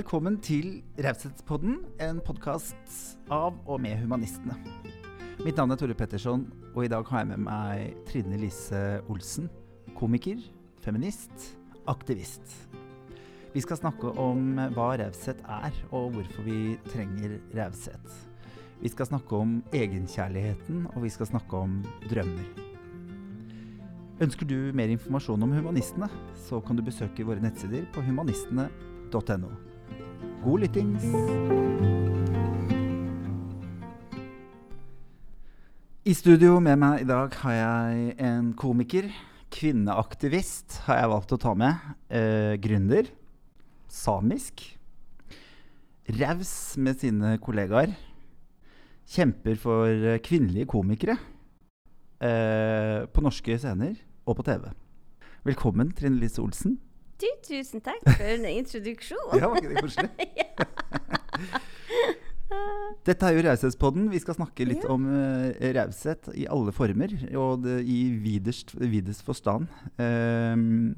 Velkommen til Raushetspodden, en podkast av og med humanistene. Mitt navn er Tore Petterson, og i dag har jeg med meg Trine Lise Olsen. Komiker, feminist, aktivist. Vi skal snakke om hva raushet er, og hvorfor vi trenger raushet. Vi skal snakke om egenkjærligheten, og vi skal snakke om drømmer. Ønsker du mer informasjon om humanistene, så kan du besøke våre nettsider på humanistene.no. God lyttings! I studio med meg i dag har jeg en komiker. Kvinneaktivist har jeg valgt å ta med. Eh, gründer. Samisk. Raus med sine kollegaer. Kjemper for eh, kvinnelige komikere. Eh, på norske scener og på TV. Velkommen, Trine Lise Olsen. Du, tusen takk for en introduksjon. Ja, var ikke det koselig? Dette er jo Raushetspodden. Vi skal snakke litt Ja. om uh, raushet i alle former, og det, i videst, videst forstand. Ehm,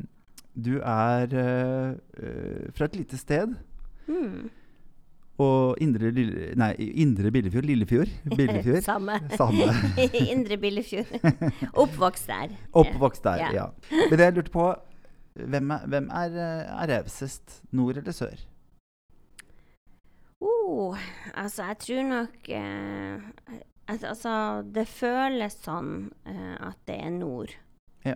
du er uh, fra et lite sted, Mm. og Indre, Lille, nei, Indre Billefjord, Lillefjord, Billefjord. Samme. Samme. Indre Billefjord. Oppvokst der. Oppvokst der, Ja. ja. Men det jeg lurte på, hvem er, hvem er, eh, er rausest? Nord eller sør? Oh, altså, jeg tror nok eh, Altså, det føles sånn eh, at det er nord. Ja.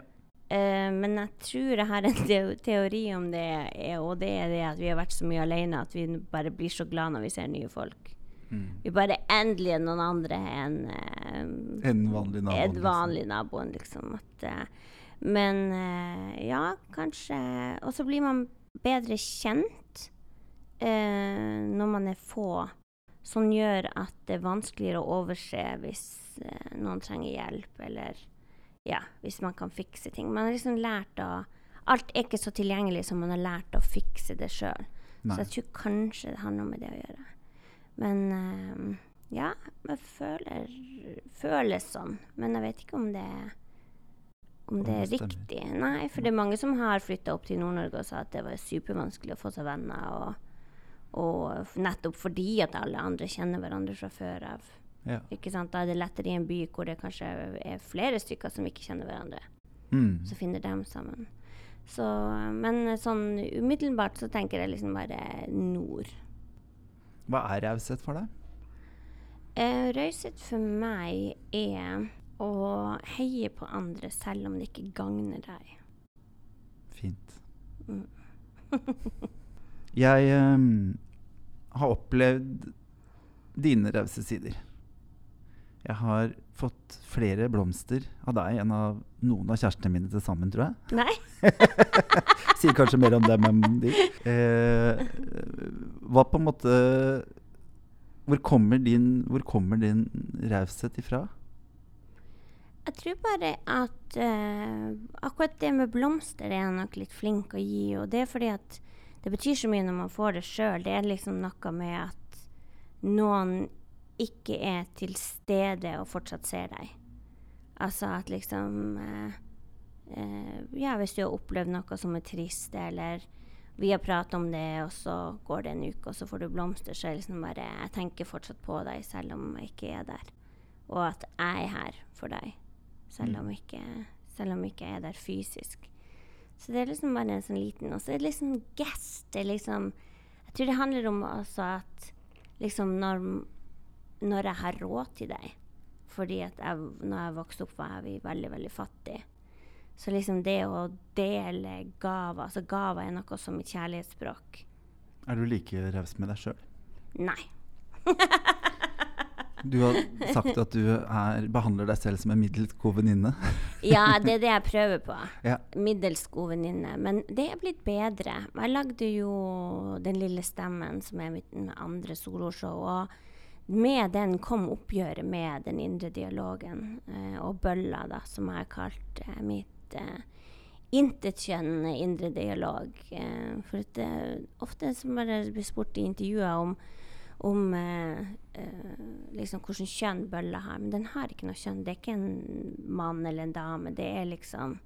Eh, men jeg tror jeg har en teo teori om det, er, og det er det at vi har vært så mye alene at vi bare blir så glad når vi ser nye folk. Vi bare endelig er noen andre enn eh, En vanlig nabo. En liksom. vanlig naboen, liksom. At, eh, men eh, ja, kanskje Og så blir man bedre kjent eh, når man er få. Som gjør at det er vanskeligere å overse hvis eh, noen trenger hjelp, eller ja, hvis man kan fikse ting. Man har liksom lært å Alt er ikke så tilgjengelig som man har lært å fikse det sjøl. Så jeg tror kanskje det har noe med det å gjøre. Men eh, ja, jeg føler føles sånn. Men jeg vet ikke om det er Om det er riktig. Nei, for det er mange som har flytta opp til Nord-Norge og sa at det var supervanskelig å få seg venner. Og, og nettopp fordi at alle andre kjenner hverandre fra før av. Ja. Ikke sant? Da er det lettere i en by hvor det kanskje er flere stykker som ikke kjenner hverandre. Mm. Så finner dem sammen. Så, men sånn umiddelbart så tenker jeg liksom bare nord. Hva er raushet for deg? Eh, Raushet for meg er å heie på andre selv om det ikke gagner deg. Fint. Mm. Jeg um, har opplevd dine rause sider. Jeg har fått flere blomster av deg enn av noen av kjærestene mine til sammen, tror jeg. Nei? Sier kanskje mer om dem enn de. Eh, hva på en måte Hvor kommer din, hvor kommer din raushet ifra? Jeg tror bare at uh, akkurat det med blomster er jeg nok litt flink å gi. Og det er fordi at det betyr så mye når man får det sjøl. Det er liksom noe med at noen ikke er til stede og fortsatt ser deg. Altså at liksom uh, uh, Ja, hvis du har opplevd noe som er trist, eller vi har pratet om det, og så går det en uke, og så får du blomster, så det liksom bare Jeg tenker fortsatt på deg selv om jeg ikke er der. Og at jeg er her for deg, selv om ikke, selv om ikke jeg er der fysisk. Så det er liksom bare en sånn liten Og så er det liksom gest. Det er liksom Jeg tror det handler om også at liksom når, når jeg har råd til deg Fordi at jeg, når jeg vokste opp, var vi veldig, veldig fattige. Så liksom det å dele gaver Altså gaver er noe som mitt kjærlighetsspråk. Er du like raus med deg sjøl? Nei. Du har sagt at du er, behandler deg selv som en middels god venninne. Ja, det er det jeg prøver på. Ja. Middels god venninne. Men det er blitt bedre. Jeg lagde jo Den lille stemmen, som er mitt andre soloshow. Og med den kom oppgjøret med den indre dialogen. Eh, og bølla, da, som jeg har kalt eh, mitt eh, intetkjønnende indre dialog. Eh, for det det, ofte så bare blir spurt i intervjuer om om eh, eh, liksom hvordan kjønn bølla har. Men den har ikke noe kjønn. Det er ikke en mann eller en dame. Det er liksom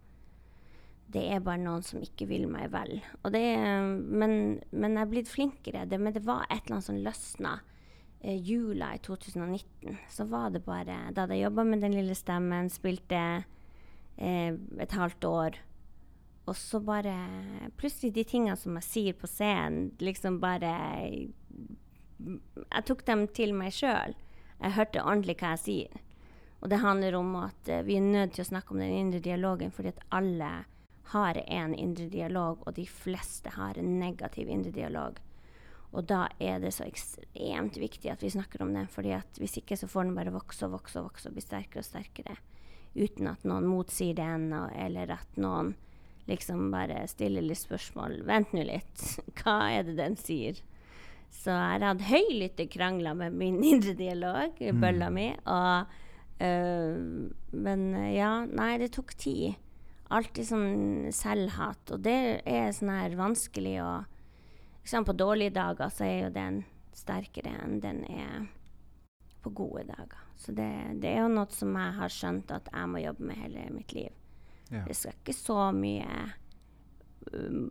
det er bare noen som ikke vil meg vel. Og det, men, men jeg er blitt flinkere. Det, men det var et eller annet som løsna. Eh, jula i 2019 så var det bare Da hadde jeg jobba med Den lille stemmen, spilte eh, et halvt år. Og så bare Plutselig de tingene som jeg sier på scenen, liksom bare Jeg tok dem til meg sjøl. Jeg hørte ordentlig hva jeg sier. Og det handler om at uh, vi er nødt til å snakke om den indre dialogen, fordi at alle har en indre dialog, og de fleste har en negativ indre dialog. Og da er det så ekstremt viktig at vi snakker om den, fordi at hvis ikke så får den bare vokse og vokse og vokse og bli sterkere og sterkere. Uten at noen motsier det ennå, eller at noen liksom bare stiller litt spørsmål. Vent nå litt, hva er det den sier? Så jeg har hatt høylytte krangler med min indre dialog, mm. bølla mi. Og, øh, men ja, nei, det tok tid alltid sånn selvhat. Og det er sånn her vanskelig å liksom På dårlige dager så er jo den sterkere enn den er på gode dager. Så det, det, er jo noe som jeg har skjønt at jeg må jobbe med hele mitt liv. Ja. Det skal ikke så mye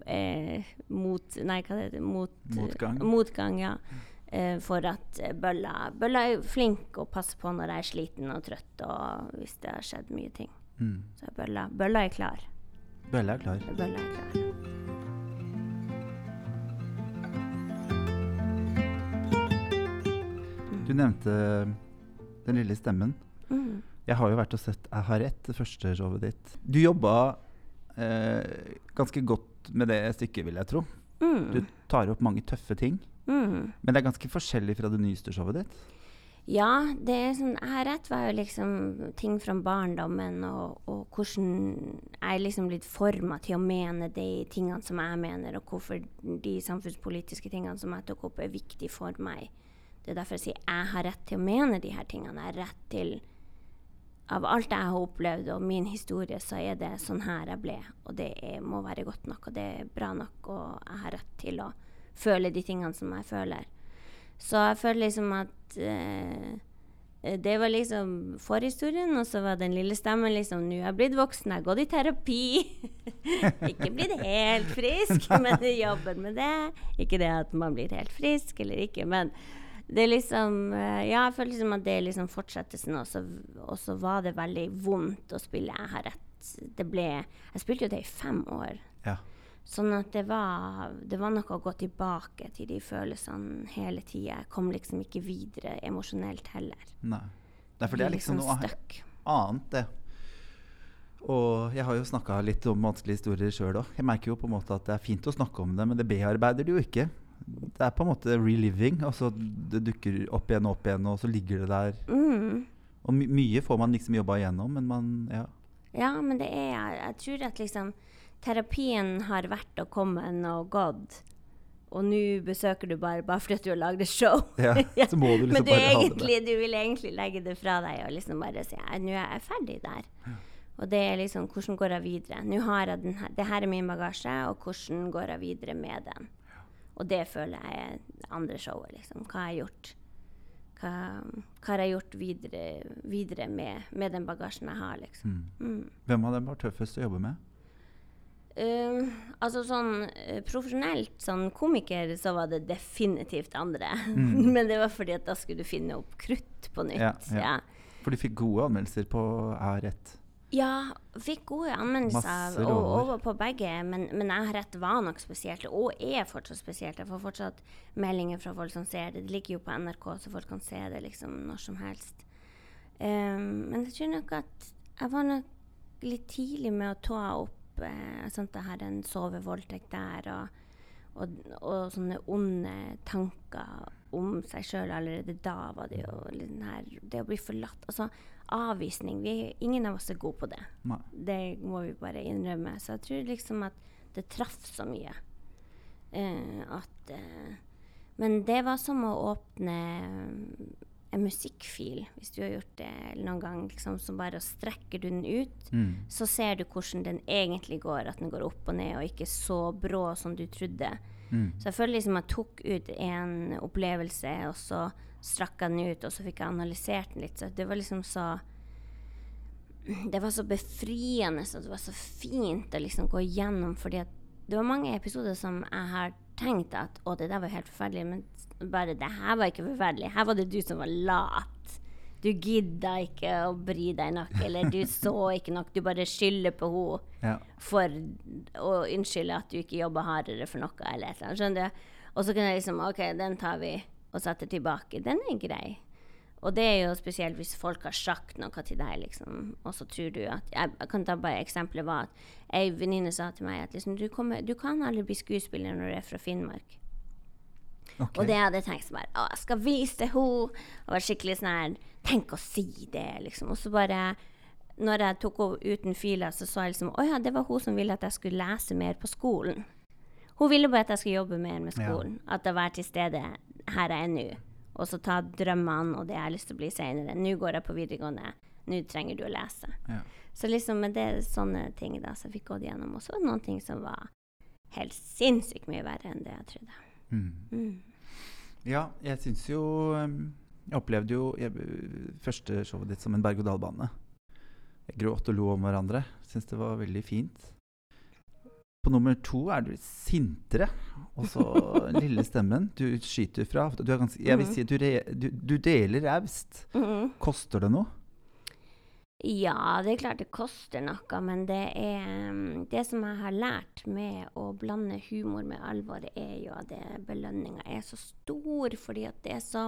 eh, mot Nei, hva heter det? Mot, motgang. Motgang, ja. Eh, for at Bølla, Bølla er flink og passer på når jeg er sliten og trøtt, og hvis det har skjedd mye ting. Mm. Så bølla, bølla er klar. Bølla er klar. Bølla er klar. Du nevnte Den lille stemmen. Mm. Jeg har jo vært og sett Jeg har rett, det første showet ditt. Du jobba eh, ganske godt med det stykket, vil jeg tro. Mm. Du tar opp mange tøffe ting. Mm. Men det er ganske forskjellig fra det nyeste showet ditt. Ja, det er sånn rett var jo liksom ting fra barndommen, og, og hvordan jeg liksom blitt forma til å mene de tingene som jeg mener, og hvorfor de samfunnspolitiske tingene som jeg tok opp, er viktig for meg. Det er derfor jeg sier jeg har rett til å mene de her tingene. Jeg har rett til Av alt jeg har opplevd og min historie, så er det sånn her jeg ble. Og det er, må være godt nok, og det er bra nok, og jeg har rett til å føle de tingene som jeg føler. Så jeg føler liksom at eh, det var liksom forhistorien, og så var den lille stemmen liksom Nå er jeg blitt voksen, jeg har gått i terapi. ikke blitt helt frisk, men jobben med det. Ikke det at man blir helt frisk eller ikke, men det er liksom uh, Ja, jeg føler liksom at det er liksom fortsettelsen, og så, og så var det veldig vondt å spille Jeg har rett. Det ble Jeg spilte jo det i fem år. Ja. Sånn at det var, det var, noe å gå tilbake til de følelsene hele tida. Jeg kom liksom ikke videre emosjonelt heller. Nei. Nei, for det er liksom, liksom noe annet, det. Og jeg har jo snakka litt om vanskelige historier sjøl òg. Jeg merker jo på en måte at det er fint å snakke om det, men det bearbeider du jo ikke. Det er på en måte reliving. Altså det dukker opp igjen og opp igjen, og så ligger det der. Mm. Og my mye får man liksom jobba igjennom, men man Ja. Ja, men det er Jeg tror at liksom terapien har vært og kommet og gått. Og nå besøker du bare bare fordi du har lagd et show. Ja, så må du liksom Men du, bare egentlig, du vil egentlig legge det fra deg og liksom bare si nå er jeg ferdig der. Ja. Og det er liksom hvordan går jeg videre? Nå har jeg den her, det her er min bagasje, og hvordan går jeg videre med den? Og det føler jeg er det andre showet. liksom. Hva har jeg gjort? Hva, hva har jeg gjort videre, videre med, med, den bagasjen jeg har, liksom. Mm. Mm. Hvem av dem var tøffest å jobbe med? Uh, altså sånn uh, profesjonelt, sånn komiker, så var det definitivt andre. Mm. Men det var fordi at da skulle du finne opp krutt på nytt. Ja, ja. ja. For du fikk gode anmeldelser på Er rett? Ja, fikk gode anmeldelser og, over på begge. Men, men Jeg har rett var nok spesielt, og er fortsatt spesielt. Jeg får fortsatt meldinger fra folk som ser det. Det ligger jo på NRK, så folk kan se det liksom når som helst. Um, men jeg tror nok at jeg var nok litt tidlig med å ta opp eh, sånn det her en sovevoldtekt der, og, og, og, sånne onde tanker om seg sjøl allerede da var det jo her, Det å bli forlatt Altså avvisning. Vi, ingen av oss er gode på det. Nei. Det må vi bare innrømme. Så jeg tror liksom at det traff så mye. Uh, at uh, Men det var som å åpne en musikkfil, hvis du har gjort det noen gang, liksom, så bare strekker du den ut, mm. så ser du hvordan den egentlig går, at den går opp og ned, og ikke så brå som du trodde. Mm. Så jeg føler liksom jeg tok ut en opplevelse, og så strakk jeg den ut, og så fikk jeg analysert den litt. Så det var liksom så det var så befriende og det var så fint å liksom gå igjennom. fordi at det var mange episoder som jeg har tenkt at å, det der var helt forferdelig, men bare det her var ikke forferdelig. Her var det du som var lat. Du gidda ikke å bry deg nok, eller du så ikke nok. Du bare skylder på henne Ja. for å unnskylde at du ikke jobber hardere for noe, eller et eller annet. Skjønner du? Og så kunne jeg liksom OK, den tar vi og setter tilbake. Den er grei. Og det er jo spesielt hvis folk har sagt noe til deg, liksom, og så tror du at Jeg, jeg kan ta bare eksempelet var at ei venninne sa til meg at liksom, du, kommer, du kan aldri bli skuespiller når du er fra Finnmark. Ok. Og det hadde jeg tenkt sånn bare Å, jeg skal vise henne! Og var skikkelig sånn her Tenk å si det, liksom. Og så bare Når jeg tok henne uten filer, så sa jeg liksom Å ja, det var hun som ville at jeg skulle lese mer på skolen. Hun ville bare at jeg skulle jobbe mer med Ja. skolen. At jeg var til stede her jeg er nå. Og så ta drømmene og det jeg har lyst til å bli senere. Nå går jeg på videregående. Nå trenger du å lese. Ja. Så liksom, med det sånne ting da som jeg fikk gått gjennom. Og så det noen ting som var helt sinnssykt mye verre enn det jeg trodde. Mm. Mm. Ja, jeg syns jo um, Jeg opplevde jo jeg, første showet ditt som en berg-og-dal-bane. Jeg gråt og lo om hverandre. Syns det var veldig fint. På nummer to er du sintere. Og så den lille stemmen. Du skyter fra. Du er ganske, jeg vil Mhm. si du, re, du, du deler raust. Koster det noe? Ja, det er klart det koster noe, men det er mm, Det som jeg har lært med å blande humor med alvor, er jo at belønninga er så stor, fordi at det er så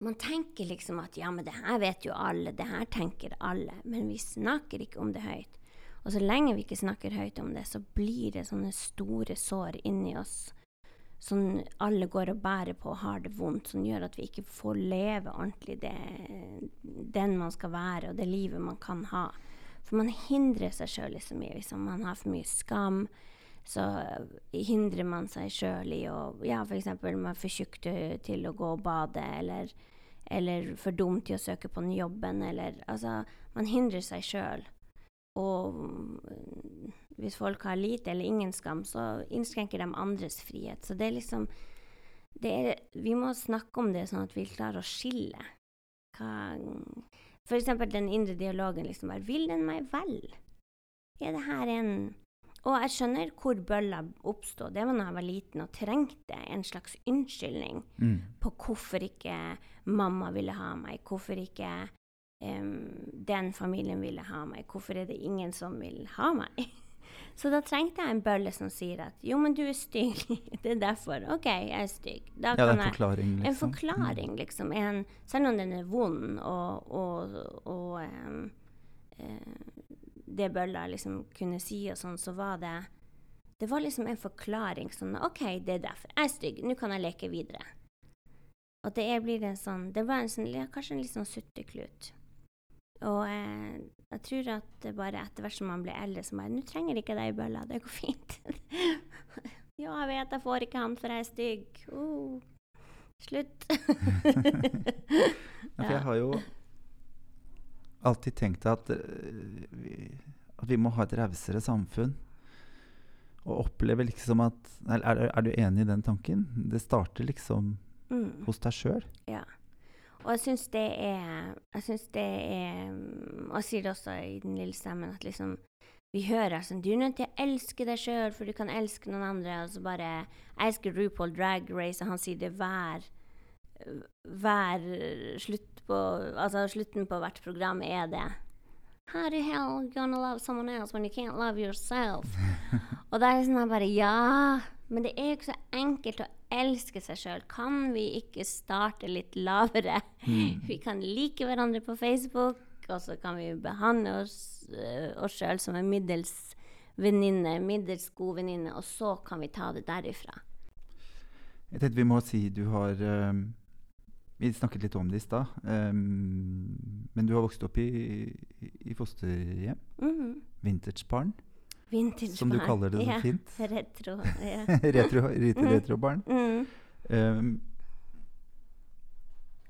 Man tenker liksom at ja, men det her vet jo alle, det her tenker alle, men vi snakker ikke om det høyt. Og så lenge vi ikke snakker høyt om det, så blir det sånne store sår inni oss som alle går og bærer på og har det vondt, som gjør at vi ikke får leve ordentlig det, den man skal være, og det livet man kan ha. For man hindrer seg sjøl i så mye. Hvis man har for mye skam, så hindrer man seg sjøl i å Ja, f.eks. man er for tjukk til å gå og bade, eller, eller for dum til å søke på den jobben, eller Altså, man hindrer seg sjøl. Og mm, hvis folk har lite eller ingen skam, så innskrenker de andres frihet. Så det er liksom det er, Vi må snakke om det sånn at vi klarer å skille. Hva, for eksempel den indre dialogen. liksom bare, Vil den meg vel? Er det her en Og jeg skjønner hvor bølla oppstod. Det var da jeg var liten og trengte en slags unnskyldning Mm. på hvorfor ikke mamma ville ha meg, hvorfor ikke den familien ville ha meg, hvorfor er det ingen som vil ha meg? Så da trengte jeg en bølle som sier at jo, men du er stygg, det er derfor. OK, jeg er stygg. Da Ja, det er en forklaring, liksom. en forklaring, liksom. En, selv om den er vond, og, og, og um, det bølla liksom kunne si og sånn, så var det Det var liksom en forklaring sånn OK, det er derfor. Jeg er stygg. Nå kan jeg leke videre. Og det blir en sånn Det var en sånn, kanskje en litt sånn sutteklut. Og eh, jeg tror at bare etter hvert som man blir eldre, så bare 'Nå trenger ikke deg bølla, det går fint'. ja, jeg vet jeg får ikke han, for jeg er stygg. Oh. Slutt. Ja, for jeg har jo alltid tenkt at, eh, vi, at vi må ha et rausere samfunn. Og oppleve liksom at er, er du enig i den tanken? Det starter liksom Mm. hos deg sjøl. Ja. Og jeg syns det er Jeg syns det er Og jeg sier det også i den lille stemmen at liksom Vi hører sånn Du er nødt til å elske deg sjøl, for du kan elske noen andre. Og så bare Jeg elsker RuPaul Drag Race, og han sier det hver Hver slutt på Altså slutten på hvert program er det How the hell you gonna love someone else when you can't love yourself? Og da er det sånn jeg bare Ja, men det er jo ikke så enkelt å elske seg sjøl. Kan vi ikke starte litt lavere? Vi kan like hverandre på Facebook, og så kan vi behandle oss, uh, sjøl som en middels venninne, middels god venninne, og så kan vi ta det derifra. Jeg tenkte vi må si du har um, Vi snakket litt om det i stad. Um, men du har vokst opp i, i, fosterhjem. Mhm. Vintagebarn, Vintage som du kaller det så ja. fint. Retro. Ja. retro, retro, retrobarn. Mm. Um,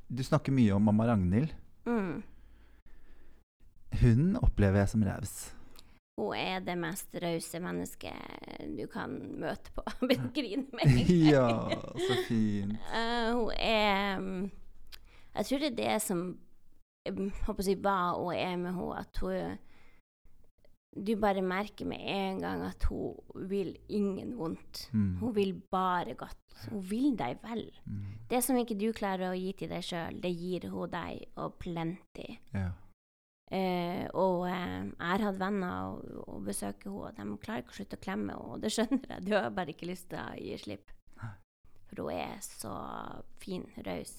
du snakker mye om mamma Ragnhild. Mm. Hun opplever jeg som raus. Hun er det mest rause mennesket du kan møte på. Begynner å grine med en gang. ja, så fint. Uh, hun er mm, Jeg tror det er det som jeg håper å si, var og er med henne, at hun Du bare merker med en gang at hun vil ingen vondt. Mm. Hun vil bare godt. Hun vil deg vel. Mm. Det som ikke du klarer å gi til deg sjøl, det gir hun deg, og plenty. Ja. Eh, og eh, jeg har hatt venner og, og besøker henne, og de klarer ikke å slutte å klemme henne. Og det skjønner jeg, du har bare ikke lyst til å gi slipp. For hun er så fin, raus.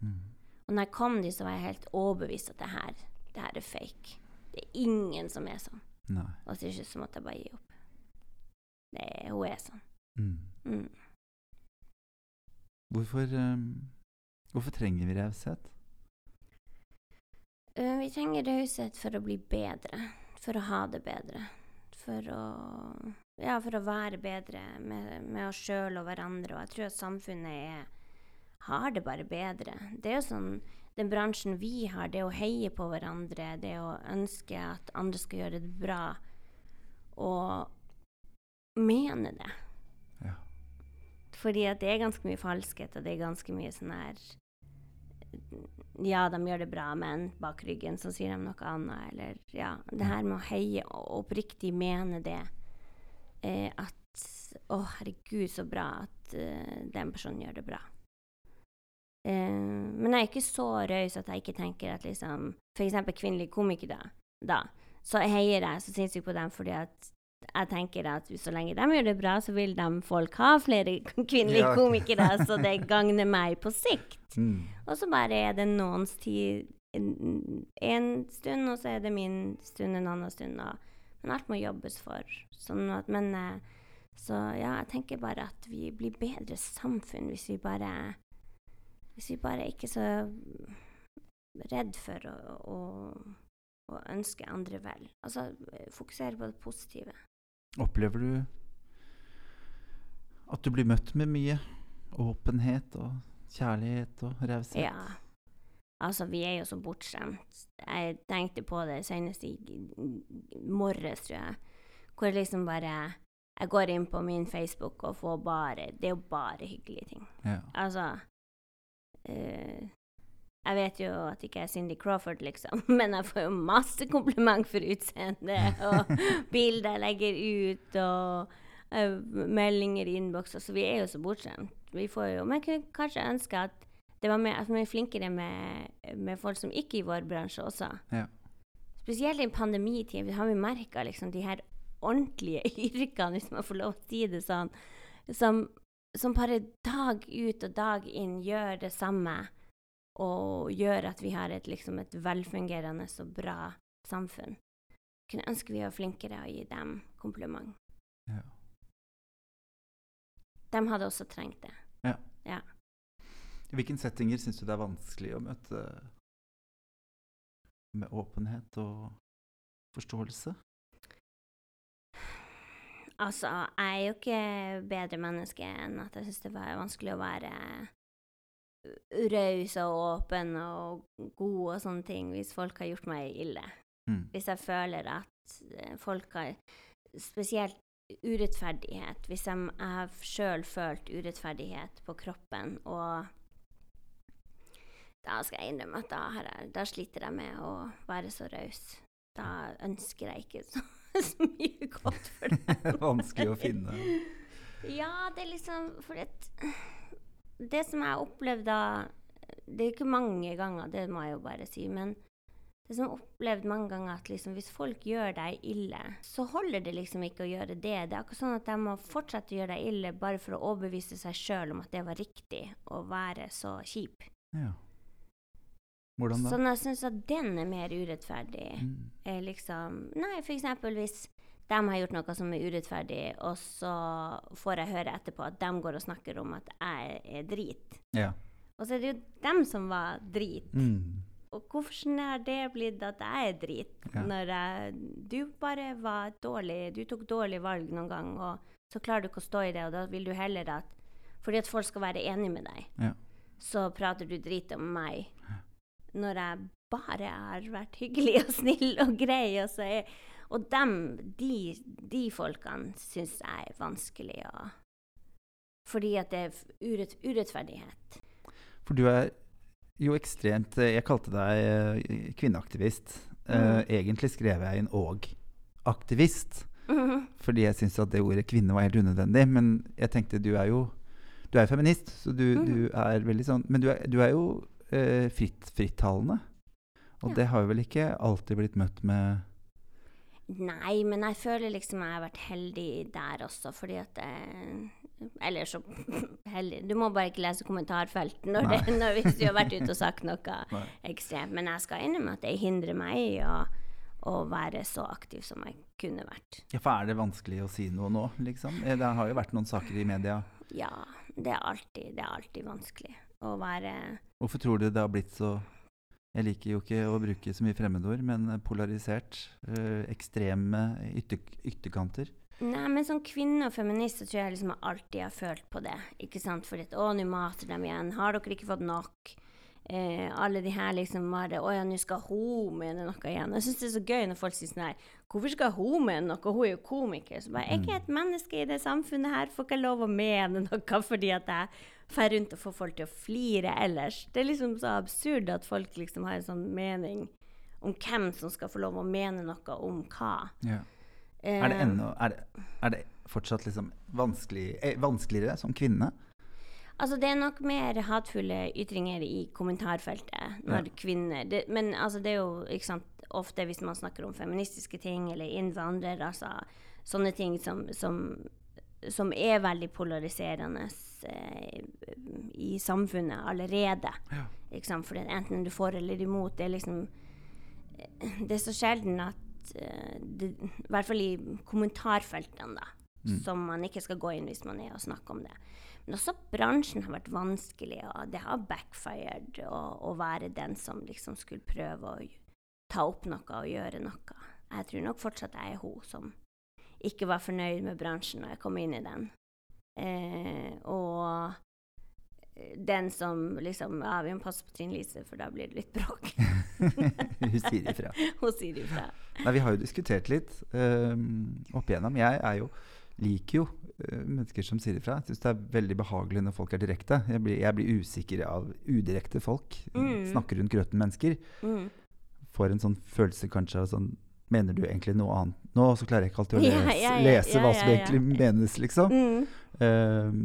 Mm. Og når jeg kom dit, så var jeg helt overbevist at det her, det her er fake. Det er ingen som er sånn. Nei. Og til slutt så måtte jeg bare gi opp. Det hun er sånn. Mm. Mm. Hvorfor, um, hvorfor trenger vi raushet? Eh, vi trenger raushet for å bli bedre. For å ha det bedre. For å Ja, for å være bedre med, med oss sjøl og hverandre. Og jeg tror at samfunnet er, har det bare bedre. Det er jo sånn Den bransjen vi har, det å heie på hverandre, det å ønske at andre skal gjøre det bra, og mene det. Ja. Fordi at det er ganske mye falskhet, og det er ganske mye sånn her Ja, de gjør det bra, men bak ryggen så sier de noe annet. Eller ja, det her med å heie og oppriktig mene det. Eh, at Å, herregud, så bra at uh, den personen gjør det bra. Eh, men jeg er ikke så raus at jeg ikke tenker at liksom F.eks. kvinnelige komikere, da. Så heier jeg så sinnssykt på dem fordi at jeg tenker at så lenge de gjør det bra, så vil de folk ha flere kvinnelige Ja. komikere, så det gagner meg på sikt. Mm. Og så bare er det noens tid en, en stund, og så er det min stund en annen stund. Og, men alt må jobbes for. Sånn at, men eh, Så ja, jeg tenker bare at vi blir bedre samfunn hvis vi bare Hvis vi bare ikke er så redd for å, å, å ønske andre vel. Altså fokusere på det positive. Opplever du at du blir møtt med mye åpenhet og kjærlighet og raushet? Ja. Altså, vi er jo så bortskjemt. Jeg tenkte på det senest i morges, tror jeg. Hvor liksom bare Jeg går inn på min Facebook og får bare Det er jo bare hyggelige ting. Ja. Altså eh, Jeg vet jo at ikke jeg er Cindy Crawford, liksom, men jeg får jo masse kompliment for utseendet, og bilder jeg legger ut, og uh, meldinger i innboks. så vi er jo så bortskjemt. Vi får jo Men jeg kunne kanskje ønske at det var mer, at vi er flinkere med, med folk som ikke er i vår bransje også. Ja. Spesielt i pandemitid har vi merka liksom, de her ordentlige yrkene, hvis man får lov å si det sånn, som, som bare dag ut og dag inn gjør det samme, og gjør at vi har et, liksom, et velfungerende og bra samfunn. Kunne ønske vi var flinkere å gi dem kompliment. Ja. De hadde også trengt det. I hvilke settinger syns du det er vanskelig å møte med åpenhet og forståelse? Altså, jeg er jo ikke bedre menneske enn at jeg syns det var vanskelig å være raus og åpen og god og sånne ting hvis folk har gjort meg ille. Mm. Hvis jeg føler at eh, folk har Spesielt urettferdighet. Hvis jeg, jeg har sjøl følt urettferdighet på kroppen, og da skal jeg innrømme at da, jeg, da sliter jeg med å være så raus. Da ønsker jeg ikke så, så mye godt for dem. Vanskelig å finne. Ja, det er liksom For det, det som jeg opplevde da Det er ikke mange ganger, det må jeg jo bare si, men det som jeg opplevde mange ganger, at liksom hvis folk gjør deg ille, så holder det liksom ikke å gjøre det. Det er akkurat sånn at de må fortsette å gjøre deg ille bare for å overbevise seg sjøl om at det var riktig å være så kjip. Ja. Hvordan da? Sånn jeg syns at den er mer urettferdig. Mm. Eh, liksom Nei, eksempel hvis de har gjort noe som er urettferdig, og så får jeg høre etterpå at de går og snakker om at jeg er drit. Ja. Og så er det jo dem som var drit. Mm. Og hvordan er det blitt at jeg er drit, Ja. når jeg, du bare var dårlig, du tok dårlig valg noen gang, og så klarer du ikke å stå i det, og da vil du heller at Fordi at folk skal være enig med deg, Ja. så prater du drit om meg. Når jeg bare har vært hyggelig og snill og grei, og så er Og dem, de, de folkene syns jeg er vanskelig å Fordi at det er urett, urettferdighet. For du er Jo, ekstremt. eh, Jeg kalte deg eh, kvinneaktivist. Mm. Uh, egentlig skrev jeg inn 'og'-aktivist. Mhm. Fordi jeg syntes at det ordet 'kvinne' var helt unødvendig. Men jeg tenkte du er jo Du er feminist, så du, mm. du er veldig sånn Men du er, du er jo eh, fritt, frittalende. Og Ja. det har jo vel ikke alltid blitt møtt med Nei, men jeg føler liksom jeg har vært heldig der også, fordi at jeg Eller så heldig Du må bare ikke lese kommentarfelt når det, når, hvis du har vært ute og sagt noe Nei. ekstremt. Men jeg skal innrømme at det hindrer meg i å, å være så aktiv som jeg kunne vært. Ja, For er det vanskelig å si noe nå, liksom? Eh, Det har jo vært noen saker i media. Ja, det er alltid, det er alltid vanskelig å være Hvorfor tror du det har blitt så Jeg liker jo ikke å bruke så mye fremmedord, men polarisert. Øh, ekstreme ytter, ytterkanter. Nei, men som kvinne og feminist så tror jeg liksom jeg alltid har følt på det. Ikke sant? Fordi at å, nå mater de igjen. Har dere ikke fått nok? Eh, alle de her liksom bare Å ja, nå skal hun mene noe igjen. Jeg syns det er så gøy når folk sier sånn her Hvorfor skal hun mene noe? Hun er jo komiker. Så bare, Jeg er ikke et menneske i det samfunnet her. Får ikke lov å mene noe fordi at jeg drar rundt og får folk til å flire ellers. Det er liksom så absurd at folk liksom har en sånn mening om hvem som skal få lov å mene noe om hva. Er det Eh, ennå Er det, er det fortsatt liksom vanskelig, eh, vanskeligere som kvinne? Altså, det er nok mer hatefulle ytringer i kommentarfeltet når Ja. kvinner det, Men altså, det er jo ikke sant, ofte hvis man snakker om feministiske ting eller innvandrere, altså sånne ting som, som, som er veldig polariserende eh, i samfunnet allerede. Ja. Ikke sant? For enten du får eller imot, det er liksom eh, Det er så sjelden at eh, det, I hvert fall i kommentarfeltene, da. Mm. Som man ikke skal gå inn hvis man er og snakker om det. Men også bransjen har vært vanskelig, og det har backfired å, være den som liksom skulle prøve å ta opp noe og gjøre noe. Jeg tror nok fortsatt jeg er hun som ikke var fornøyd med bransjen når jeg kom inn i den. Eh, og den som liksom Ja, vi må passe på Trine Lise, for da blir det litt bråk. Hun sier ifra. Hun sier ifra. Nei, vi har jo diskutert litt um, opp igjennom. Jeg er jo, liker jo mennesker som sier ifra. Jeg syns det er veldig behagelig når folk er direkte. Jeg blir, jeg blir usikker av udirekte folk. Mm. Snakker rundt grøten-mennesker. Mm. Får en sånn følelse kanskje av sånn Mener du egentlig noe annet nå? Så klarer jeg ikke alltid å lese, ja, ja, lese ja, hva ja, som egentlig menes, liksom. Mm. Um,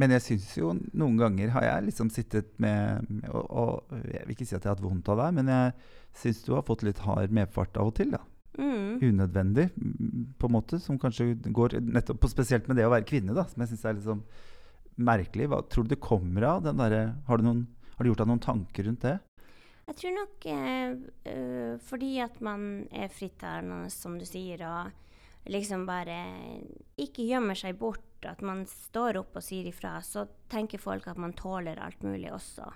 men jeg syns jo noen ganger har jeg liksom sittet med, med og, og Jeg vil ikke si at jeg har hatt vondt av deg, men jeg syns du har fått litt hard medfart av og til. da. Mm. Unødvendig, mm, på en måte. Som kanskje går nettopp på spesielt med det å være kvinne, da. Som jeg syns er litt sånn merkelig. Hva tror du det kommer av? Den derre- har, du noen- har du gjort deg noen tanker rundt det? Jeg tror nok eh, eh, fordi at man er frittalende, som du sier, og liksom bare ikke gjemmer seg bort, at man står opp og sier ifra, så tenker folk at man tåler alt mulig også.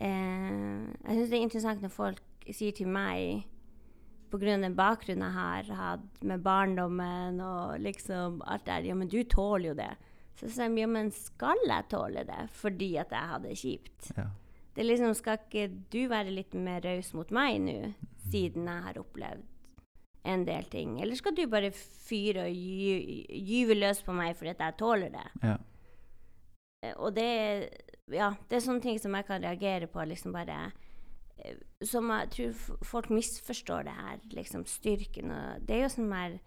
Eh, jeg syns det er interessant når folk sier til meg Pga. bakgrunnen jeg har hatt med barndommen og liksom alt der Ja, men du tåler jo det. Så sier de ja, men skal jeg tåle det fordi at jeg hadde det kjipt? Ja. Det liksom, Skal ikke du være litt mer raus mot meg nå, siden jeg har opplevd en del ting? Eller skal du bare fyre og gy gyve løs på meg fordi at jeg tåler det? Ja. Eh, Og det, ja, det er sånne ting som jeg kan reagere på. liksom bare Som jeg tror folk misforstår det her, liksom styrken og Det er jo sånn mer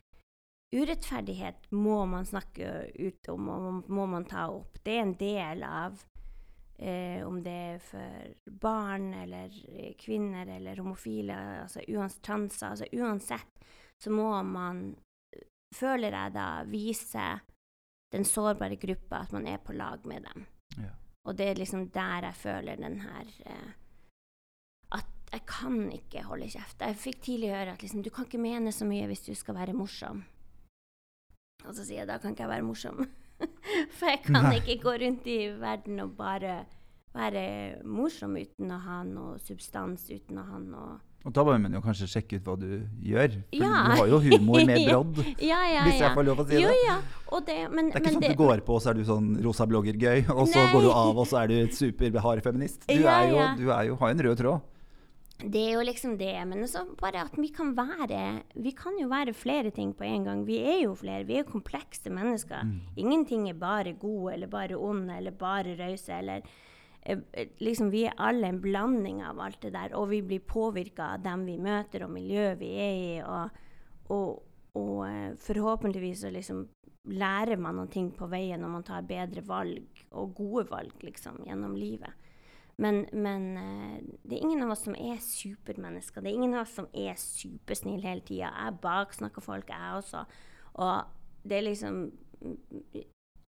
Urettferdighet må man snakke ut om, og må- man ta opp. Det er en del av eh, om det er for barn eller eh, kvinner eller homofile, altså uansett transer. Altså uansett så må man, føler jeg da, vise den sårbare gruppa at man er på lag med dem. Ja. Og det er liksom der jeg føler den her eh, jeg kan ikke holde kjeft. Jeg fikk tidlig høre at liksom, du kan ikke mene så mye hvis du skal være morsom. Og så sier jeg da kan ikke jeg være morsom. For jeg kan Nei. ikke gå rundt i verden og bare være morsom uten å ha noe substans, uten å ha noe Og da bør man jo kanskje sjekke ut hva du gjør. For Ja. du har jo humor med brodd, Ja, ja, hvis jeg får lov å si jo, det. ja. Og det, men, Det er ikke men sånn at du går på, og så er du sånn rosa blogger-gøy, og så Nei. går du av, og så er du superhard feminist. Du, jo, du jo, har jo en rød tråd. Det er jo liksom det, men også bare at vi kan være Vi kan jo være flere ting på en gang. Vi er jo flere. Vi er komplekse mennesker. Mm. Ingenting er bare gode eller bare onde eller bare rause eller eh, eh, liksom, Vi er alle en blanding av alt det der, og vi blir påvirka av dem vi møter, og miljøet vi er i. Og, og, og eh, forhåpentligvis så liksom lærer man noen ting på veien når man tar bedre valg, og gode valg, liksom, gjennom livet. Men, men eh, det er ingen av oss som er supermennesker. Det er ingen av oss som er supersnille hele tida. Jeg baksnakker folk, jeg også. Og det er liksom Jeg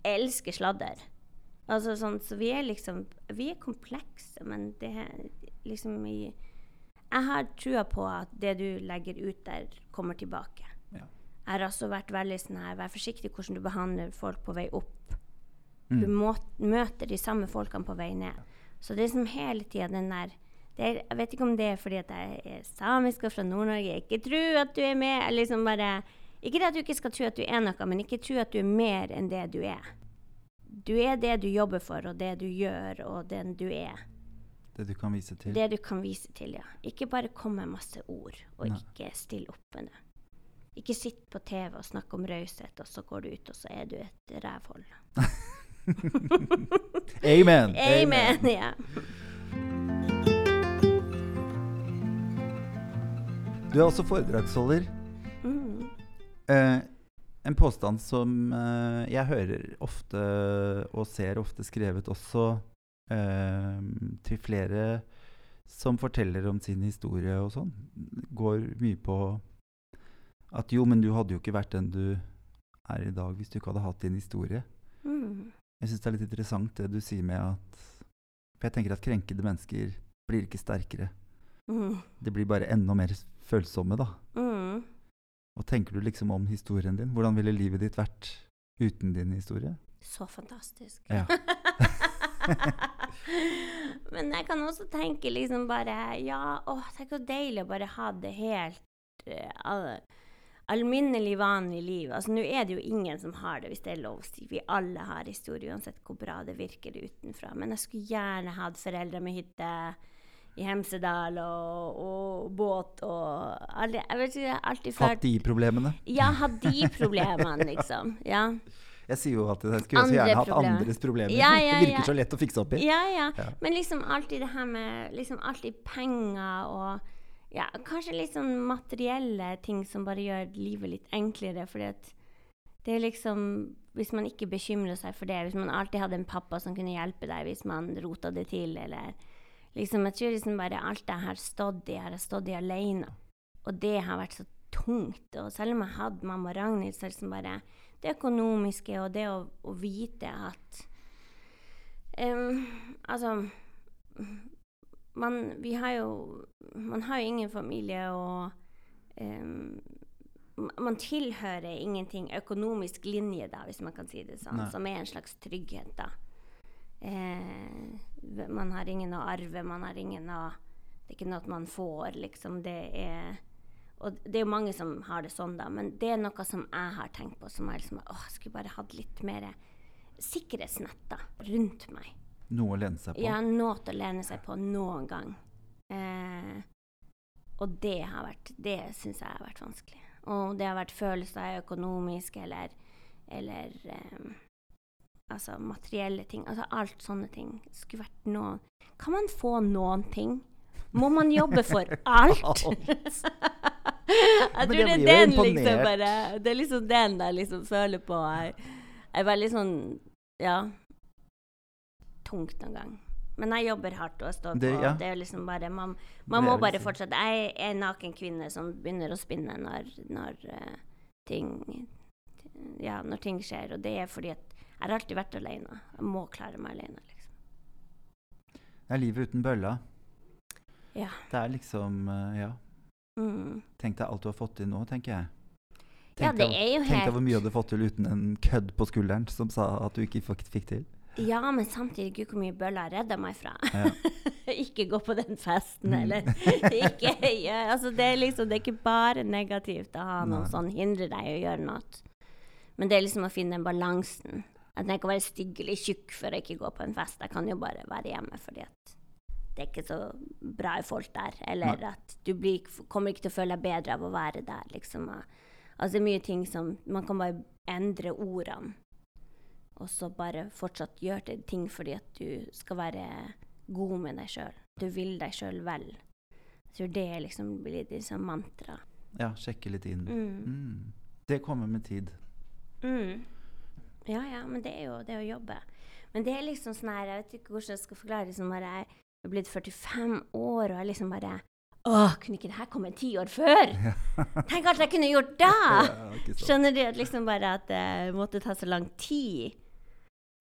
elsker sladder. Altså sånn, så vi er liksom Vi er komplekse, men det er liksom i Jeg har trua på at det du legger ut der, kommer tilbake. Ja. Jeg har også vært veldig sånn her Vær forsiktig hvordan du behandler folk på vei opp. Mm. Du må, møter de samme folkene på vei ned. Så det er som hele tida den der det er, Jeg vet ikke om det er fordi at jeg er samisk og fra Nord-Norge. Ikke tro at du er med. eller Liksom bare, ikke det at du ikke skal tro at du er noe, men ikke tro at du er mer enn det du er. Du er det du jobber for, og det du gjør, og den du er. Det du kan vise til. Det du kan vise til, ja. Ikke bare komme med masse ord, og Nei. ikke stille opp med det. Ikke sitt på TV og snakke om raushet, og så går du ut, og så er du et rævhold. Amen! Amen! Ja. Du er også foredragsholder. Mm. Eh, en påstand som eh, jeg hører ofte og ser ofte skrevet også eh, til flere som forteller om sin historie og sånn, går mye på at jo, men du hadde jo ikke vært den du er i dag hvis du ikke hadde hatt din historie. Mm. Jeg syns det er litt interessant det du sier med at For jeg tenker at krenkede mennesker blir ikke sterkere. Mm. De blir bare enda mer følsomme, da. Mm. Og tenker du liksom om historien din? Hvordan ville livet ditt vært uten din historie? Så fantastisk. Ja. Men jeg kan også tenke liksom bare Ja, åh, tenk så deilig å bare ha det helt al alminnelig, vanlig liv. Altså, Nå er det jo ingen som har det, hvis det er lov å si. Vi alle har historie, uansett hvor bra det virker utenfra. Men jeg skulle gjerne hatt foreldre med hytte i Hemsedal og, og båt og aldri, Jeg vet ikke, alltid Hatt de problemene. Ja, hatt de problemene, liksom. Ja. Jeg sier jo alltid jeg skulle Andre gjerne hatt problemer. andres problemer. Ja, ja, det virker så lett å fikse opp i. Ja, ja. Ja. Men liksom alltid det her med liksom alltid penger og ja, kanskje litt sånn materielle ting som bare gjør livet litt enklere. fordi at det er liksom Hvis man ikke bekymrer seg for det, hvis man alltid hadde en pappa som kunne hjelpe deg hvis man rota det til, eller liksom Jeg tror liksom bare alt jeg har stått i, har jeg stått i alene. Og det har vært så tungt. Og selv om jeg hadde mamma Ragnhild, så er liksom bare det økonomiske og det å, å vite at um, altså man, vi har jo Man har jo ingen familie, og um, man tilhører ingenting økonomisk linje, da, hvis man kan si det sånn, Nei. som er en slags trygghet, da. Eh, man har ingen å arve, man har ingen å Det er ikke noe man får, liksom. Det er Og det er jo mange som har det sånn, da, men det er noe som jeg har tenkt på, som er liksom Åh, jeg skulle bare hatt litt mer sikkerhetsnett da, rundt meg. Noe å lene seg på. Ja, noe å lene seg på noen gang. Eh, og det har vært Det syns jeg har vært vanskelig. Og det har vært følelser økonomisk eller, eller eh, altså materielle ting. Altså alt sånne ting. Skulle vært noe Kan man få noen ting? Må man jobbe for alt? jeg tror det, det er den liksom bare Det er liksom den jeg liksom føler på. Jeg er veldig sånn Ja tungt noen gang. Men jeg jobber hardt og står på. Det- ja. Det er liksom bare Man, man må bare fortsette. Jeg er en naken kvinne som begynner å spinne når, når uh, ting Ja, når ting skjer. Og det er fordi at jeg har alltid vært alene. Jeg må klare meg alene, liksom. Det er livet uten bølla. Ja. Det er liksom uh, Ja. Mm. Tenk deg alt du har fått til nå, tenker jeg. Ja, det er jo helt Tenk deg hvor mye du hadde fått til uten en kødd på skulderen som sa at du ikke fikk, fikk til. Ja, men samtidig, gud hvor mye bøller redda meg fra. Ja. ikke gå på den festen, Mm. eller ikke ja, altså det, er liksom, det er ikke bare negativt å ha noe Nei. sånn hindre deg å gjøre noe. Men det er liksom å finne den balansen. At jeg kan være stygg eller tjukk for å ikke gå på en fest. Jeg kan jo bare være hjemme fordi at det er ikke så bra folk der. Eller Nei. at du blir, kommer ikke til å føle deg bedre av å være der, liksom. Altså det er mye ting som Man kan bare endre ordene. Og så bare fortsatt gjør det ting fordi at du skal være god med deg sjøl. Du vil deg sjøl vel. Jeg tror det liksom blir litt sånn mantra. Ja, sjekke litt inn. Mm. Mm. Det kommer med tid. Mm. Ja, ja, men det er jo det å jobbe. Men det er liksom sånn her, jeg vet ikke hvordan jeg skal forklare liksom bare Jeg er blitt 45 år, og jeg liksom bare Å, kunne ikke det her komme ti år før? Tenk alt jeg kunne gjort da! Ja. Skjønner du at liksom bare at det måtte ta så lang tid?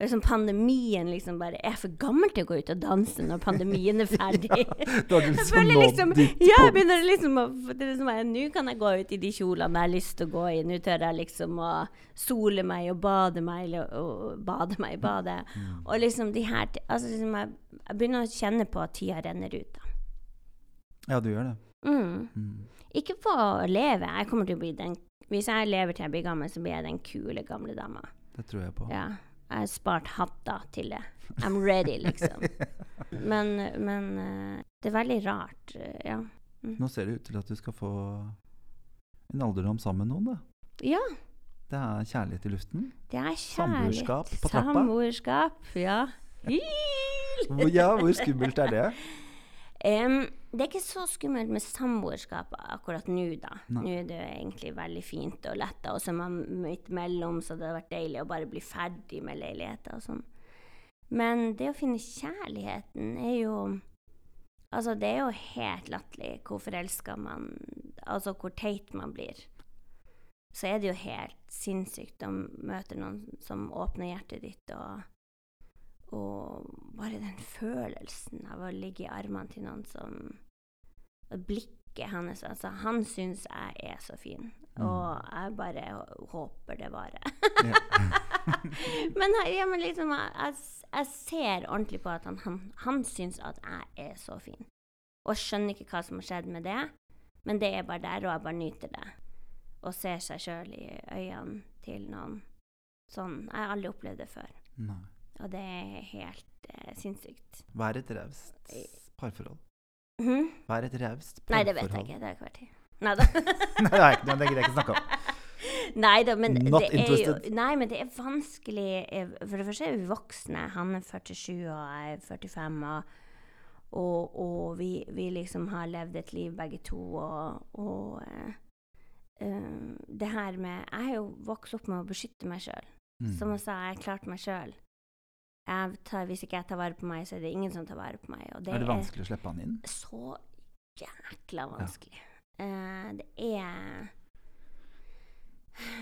Liksom pandemien liksom bare Jeg er for gammel til å gå ut og danse når pandemien er ferdig. Da er du liksom nådd liksom ditt Ja, jeg begynner liksom å det liksom Nå kan jeg gå ut i de kjolene jeg har lyst til å gå i. Nå tør jeg liksom å sole meg og bade meg, eller og bade meg i badet. Mm. Og liksom de her Altså liksom jeg, jeg begynner å kjenne på at tida renner ut. da. Ja, du gjør det. Mm. Mm. Ikke på å leve. Jeg kommer til å bli den Hvis jeg lever til jeg blir gammel, så blir jeg den kule gamle dama. Det tror jeg på. Ja. Jeg har spart hatta til det. I'm ready, liksom. Men, men eh, det er veldig rart. ja. Ja. Nå ser det ut til at du skal få en alderdom sammen med noen, da. ja. Det er kjærlighet i luften. Det er kjærlighet. Samboerskap på trappa. Samboerskap, ja. Ja, hvor skummelt er det? Em, det er ikke så skummelt med samboerskap akkurat nå, da. Nei. Nå er det egentlig veldig fint og lett, og så er man midt mellom, så det hadde vært deilig å bare bli ferdig med leiligheter og sånn. Men det å finne kjærligheten er jo Altså, det er jo helt latterlig hvor forelska man Altså hvor teit man blir. Så er det jo helt sinnssykt å møte noen som åpner hjertet ditt, og og bare den følelsen av å ligge i armene til noen som og Blikket hans Altså, han syns jeg er så fin, og jeg bare håper det varer. Men, ja, men liksom, jeg, jeg, jeg ser ordentlig på at han, han, han syns at jeg er så fin. Og skjønner ikke hva som har skjedd med det, men det er bare der, og jeg bare nyter det. Og ser seg sjøl i øynene til noen sånn. Jeg har aldri opplevd det før. Nei. Og det er helt eh, sinnssykt. Vær et raust parforhold. Mhm. er et raust parforhold. Nei, det vet jeg ikke. Det har ikke vært i. Nei da. Nei, det er ikke noe, det gidder jeg ikke snakke om. Nei da, men Not det er jo Nei, men det er vanskelig eh, For det første er vi voksne. Han er 47, og jeg er 45. Og, og, og vi, vi liksom har levd et liv begge to, og, og uh, det her med Jeg har jo vokst opp med å beskytte meg sjøl. Mm. Som jeg sa, jeg har klart meg sjøl. Hvis ikke jeg tar vare på meg, så er det ingen som tar vare på meg. Det Er det vanskelig å slippe han inn? så jækla vanskelig. Eh, det er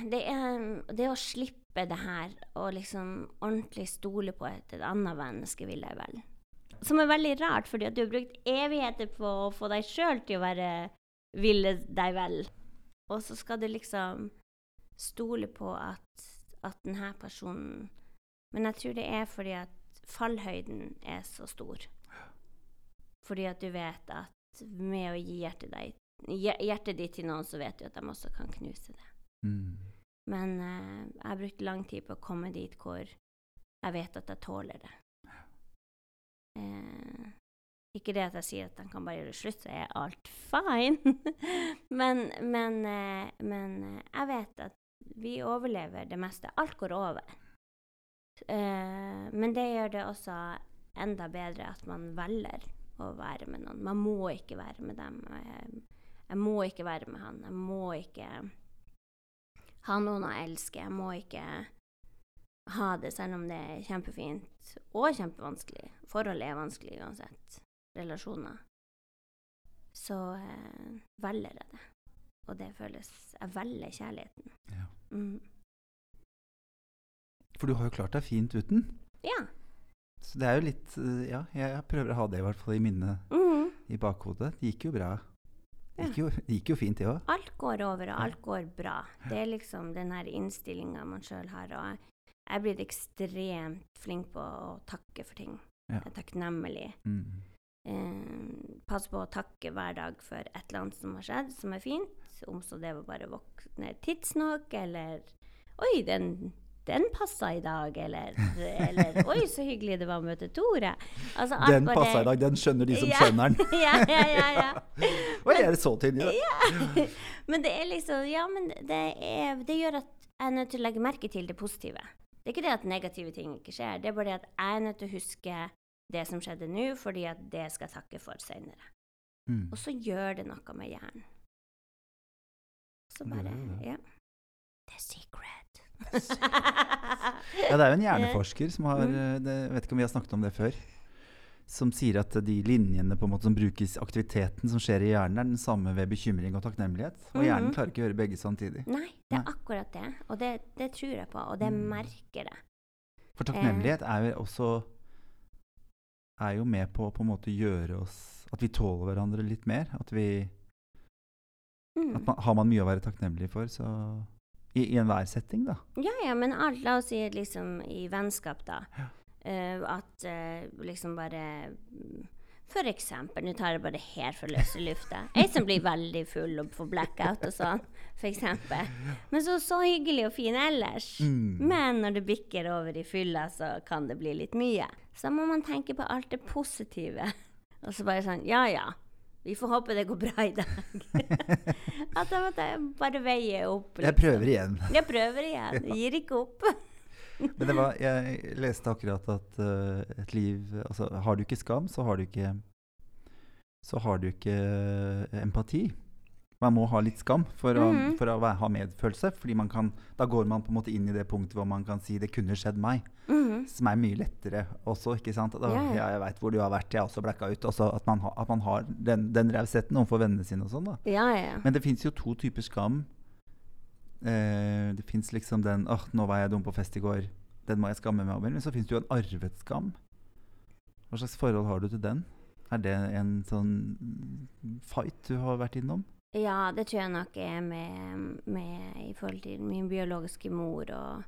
det er det å slippe det her og liksom ordentlig stole på et, et annet menneske, vil jeg vel. Som er veldig rart, fordi at du har brukt evigheter på å få deg sjøl til å være ville deg vel. Og så skal du liksom stole på at, at denne personen Men jeg tror det er fordi at fallhøyden er så stor. Fordi at du vet at med å gi hjertet, deg, hjertet ditt til noen, så vet du at de også kan knuse det. Mm. Men uh, jeg har brukt lang tid på å komme dit hvor jeg vet at jeg tåler det. Uh, ikke det at jeg sier at de kan bare gjøre det slutt, så er alt fine. men, men, eh, men jeg vet at vi overlever det meste. Alt går over. Eh, men det gjør det også enda bedre at man velger å være med noen. Man må ikke være med dem. Jeg, jeg må ikke være med han. Jeg må ikke ha noen å elske. Jeg må ikke ha det selv om det er kjempefint og kjempevanskelig. Forhold er vanskelig uansett. Relasjoner. Så eh, velger jeg det. Og det føles Jeg velger kjærligheten. Ja. Mm. For du har jo klart deg fint uten. Ja. Så det er jo litt eh, Ja, jeg prøver å ha det i hvert fall i minnet Mhm. i bakhodet. Det gikk jo bra. Det gikk jo, det gikk jo fint, det òg. Alt går over, og alt går bra. Det er liksom den her innstillinga man sjøl har. Og jeg er blitt ekstremt flink på å takke for ting. Ja. Jeg er takknemlig. Mm. Eh, pass på å takke hver dag for et eller annet som har skjedd, som er fint. Om så det var bare våkne tidsnok, eller Oi, den, den passa i dag, eller, eller Oi, så hyggelig det var å møte Tore. Altså, Den passa i dag. Den skjønner de som Ja. skjønner den. ja, ja, ja, ja. Oi, er det så tydelig? da? Men det er liksom Ja, men det, er, det gjør at jeg er nødt til å legge merke til det positive. Det er ikke det at negative ting ikke skjer, det er bare det at jeg er nødt til å huske det som skjedde nå, fordi at det skal jeg takke for seinere. Mm. Og så gjør det noe med hjernen. Så bare det. Ja. The secret. Ja, det er jo en hjerneforsker som har Mm. eh, det, vet ikke om vi har snakket om det før. Som sier at de linjene på en måte som brukes, aktiviteten som skjer i hjernen, er den samme ved bekymring og takknemlighet. Og hjernen Mhm. klarer ikke å gjøre begge samtidig. Nei, det er Nei. akkurat det. Og det, det tror jeg på, og det Mm. merker det. For takknemlighet er jo også er jo med på å på en måte gjøre oss At vi tåler hverandre litt mer. At vi Mm. at man, Har man mye å være takknemlig for, så I, i enhver setting, da. Ja, ja, men alt, la oss si liksom i vennskap, da. Ja. Uh, at uh, liksom bare For eksempel, nå tar jeg bare her for løse lufta. Ei som blir veldig full og får blackout og sånn, for eksempel. Men så, så hyggelig og fin ellers. Mm. Men når det bikker over i fylla, så kan det bli litt mye. Så må man tenke på alt det positive. Og så bare sånn Ja, ja. Vi får håpe det går bra i dag. At jeg bare veie opp. Jeg liksom. prøver igjen. Jeg prøver igjen. Gir ikke opp. Men det var, jeg leste akkurat at uh, et liv altså, Har du ikke skam, så har du ikke Så har du ikke eh, empati. Man må ha litt skam for å, mm. for å ha medfølelse. Fordi man kan, da går man på en måte inn i det punktet hvor man kan si 'det kunne skjedd meg'. Mm. Som er mye lettere også, ikke sant? Da, yeah. ja. ja, jeg veit hvor du har vært, jeg har også blacka ut. Også at, man ha, at man har den, den rausheten overfor vennene sine og sånn, da. Ja, ja. Men det fins jo to typer skam. Eh, det fins liksom den åh, nå var jeg dum på fest i går. Den må jeg skamme meg over. Men så fins det jo en arvet skam. Hva slags forhold har du til den? Er det en sånn fight du har vært innom? Ja, det tror jeg nok er med, med i forhold til min biologiske mor og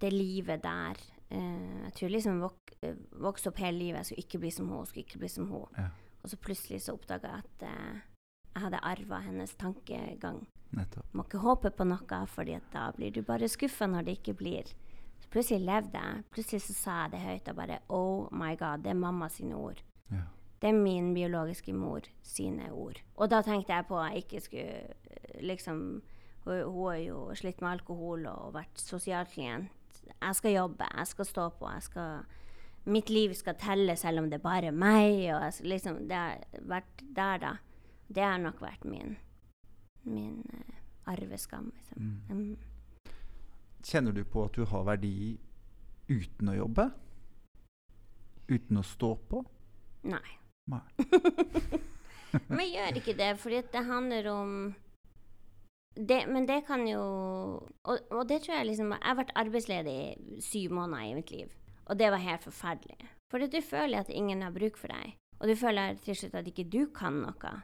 det livet der. Uh, jeg tror liksom vok vokste opp hele livet. Jeg skulle ikke bli som hun, skulle ikke bli som hun. Ja. Og så plutselig så oppdaga jeg at uh, jeg hadde arva hennes tankegang. Nettopp. Må ikke håpe på noe, fordi da blir du bare skuffa når det ikke blir. Så plutselig levde jeg. Plutselig så sa jeg det høyt og bare Oh my God, det er mamma sine ord. Ja. Det er min biologiske mor sine ord. Og da tenkte jeg på at jeg ikke skulle eh, liksom Hun, hun har jo slitt med alkohol og vært sosialklient. Jeg skal jobbe, jeg skal stå på. jeg skal Mitt liv skal telle selv om det er bare meg. Og jeg, liksom, det har vært der, da. Det har nok vært min, min uh, arveskam. Liksom. Mm. Mm. Kjenner du på at du har verdi uten å jobbe? Uten å stå på? Nei. Nei. Men gjør ikke det, fordi det handler om det, Men det kan jo og, og det tror jeg liksom Jeg har vært arbeidsledig i syv måneder i mitt liv, og det var helt forferdelig. Fordi du føler at ingen har bruk for deg, og du føler til slutt at ikke du kan noe.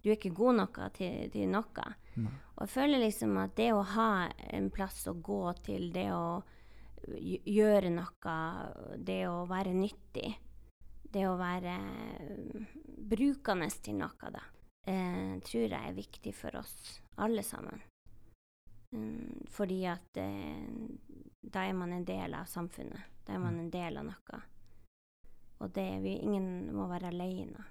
Du er ikke god nok til, til noe. Nei. Og jeg føler liksom at det å ha en plass å gå til, det å gjøre noe, det å være nyttig, det å være mm, brukende til noe, da, eh, tror jeg er viktig for oss alle sammen. Mm, fordi at eh, da er man en del av samfunnet. Da er man en del av noe. Og det, vi, ingen må være alene.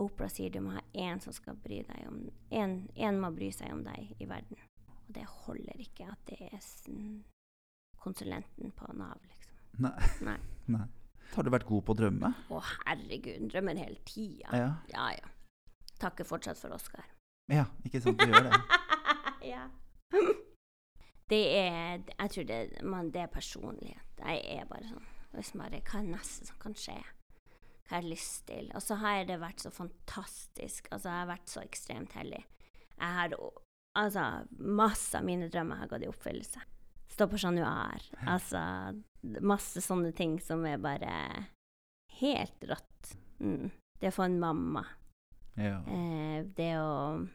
Opera sier du må ha én som skal bry deg om en, en må bry seg om deg i verden. Og det holder ikke at det er konsulenten på Nav, liksom. Nei. Nei. Nei. Har du vært god på å drømme? Å herregud, drømmer hele tida. Ja. Ja, ja. Takker fortsatt for Oskar. ja ikke sant? Du gjør det. ja. Det er Jeg tror det, man, det er personlighet. Jeg er bare sånn hvis bare, Hva er det neste som kan skje? Hva har jeg lyst til? Og så har det vært så fantastisk. Altså, jeg har vært så ekstremt heldig. Jeg har Altså, masse av mine drømmer har gått i oppfyllelse. Stå på Chat Noir. Altså, masse sånne ting som er bare helt rått. Mm. Det å få en mamma. Ja. Eh, det å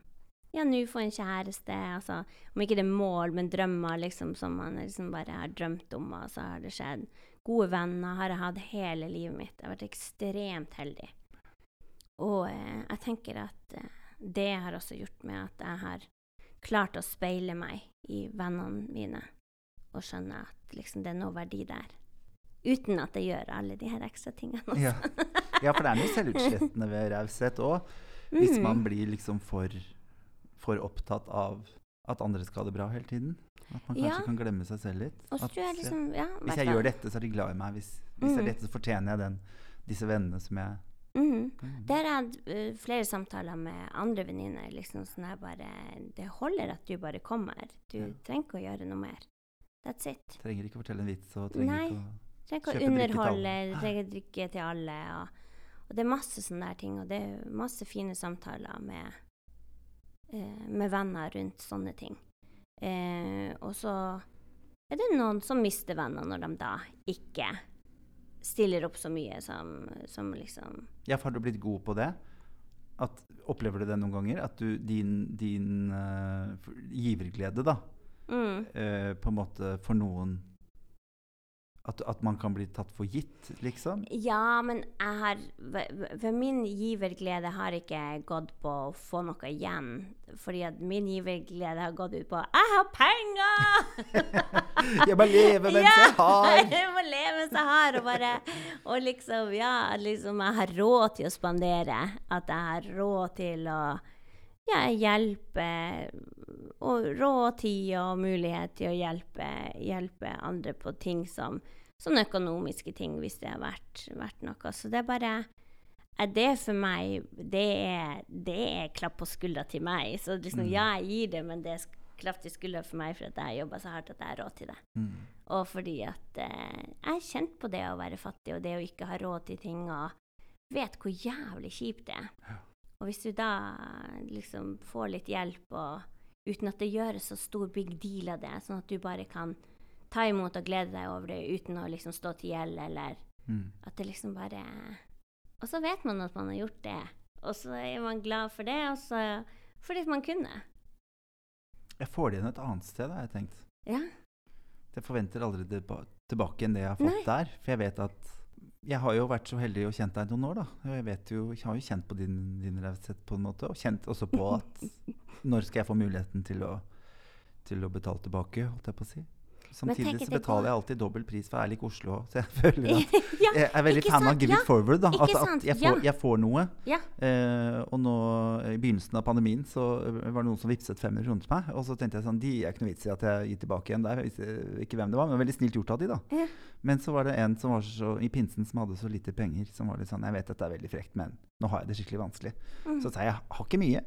ja, nå få en kjæreste. Altså, om ikke det er mål, men drømmer liksom, som man liksom bare har drømt om, og så har det skjedd. Gode venner har jeg hatt hele livet mitt. Jeg har vært ekstremt heldig. Og eh, jeg tenker at eh, det har også gjort med at jeg har klart å speile meg i vennene mine, og skjønne at liksom, det er noe verdi der. Uten at jeg gjør alle de her ekstra tingene. også. Ja. ja, for det er noe selvutslettende ved raushet òg. Hvis Mm. man blir liksom for, for opptatt av at andre skal ha det bra hele tiden. At man kanskje Ja. kan glemme seg selv litt. At, jeg liksom ja, hvis jeg gjør dette, så er de glad i meg. Hvis, hvis Mm. er dette, så fortjener jeg den, disse vennene som jeg Mhm. Mm. Der har jeg hatt flere samtaler med andre venninner. Liksom sånn bare Det holder at du bare kommer. Du Ja. trenger ikke å gjøre noe mer. That's it. trenger ikke fortelle en vits og trenger Nei. ikke å Trenger ikke å underholde, trenger drikke til alle. Og, og det er masse sånne der ting. Og det er masse fine samtaler med, eh, med venner rundt sånne ting. Eh, og så er det noen som mister venner når de da ikke stiller opp så mye som, som liksom Ja, for har du blitt god på det? At, opplever du det noen ganger? At du, din, din uh, giverglede, da, mm. eh, på en måte for noen at, at man kan bli tatt for gitt, liksom? Ja, men jeg har ved- Ved min giverglede har ikke gått på å få noe igjen. Fordi at min giverglede har gått ut på 'Jeg har penger!' Jeg må leve mens jeg har! jeg må leve mens jeg har. Og, bare, og liksom, ja, liksom jeg har råd til å spandere. At jeg har råd til å ja, hjelpe Og råd, tid og mulighet til å hjelpe, hjelpe andre på ting som Sånne økonomiske ting, hvis det har vært, vært noe. Så det er bare er det for meg Det er, det er klapp på skuldra til meg. Så liksom, Mm. ja, jeg gir det, men det er klapp til skuldra for meg for at jeg har jobba så hardt at jeg har råd til det. Mm. Og fordi at eh, jeg har kjent på det å være fattig, og det å ikke ha råd til ting, og vet hvor jævlig kjipt det er. Ja. Og hvis du da liksom får litt hjelp, og uten at det gjøres så stor big deal av det, sånn at du bare kan ta imot og glede deg over det uten å liksom stå til gjeld, eller Mm. at det liksom bare Og så vet man at man har gjort det, og så er man glad for det, og så fordi man kunne. Jeg får det igjen et annet sted, har jeg tenkt. Ja. Jeg forventer aldri tilbake enn det jeg har fått Nei. der. For jeg vet at Jeg har jo vært så heldig og kjent deg noen år, da. Jeg vet jo, jeg har jo kjent på din, din raushet på en måte, og kjent også på at når skal jeg få muligheten til å, til å betale tilbake, holdt jeg på å si. Samtidig så betaler jeg alltid dobbel pris, for Erlik Oslo. Så jeg føler at ja, jeg er veldig fan av give it forward. da. At, at jeg, får, jeg får noe. ja. Eh, og nå i begynnelsen av pandemien så var det noen som vippset 500 kroner til meg. Og så tenkte jeg sånn, de er ikke noe vits i at jeg gir tilbake igjen der. Jeg visste ikke hvem det var, men veldig snilt gjort av de da. Ja. Men så var det en som var så, i pinsen som hadde så lite penger, som var litt sånn, jeg vet at det er veldig frekt, men nå har jeg det skikkelig vanskelig. Mm. Så sa jeg, jeg har ikke mye,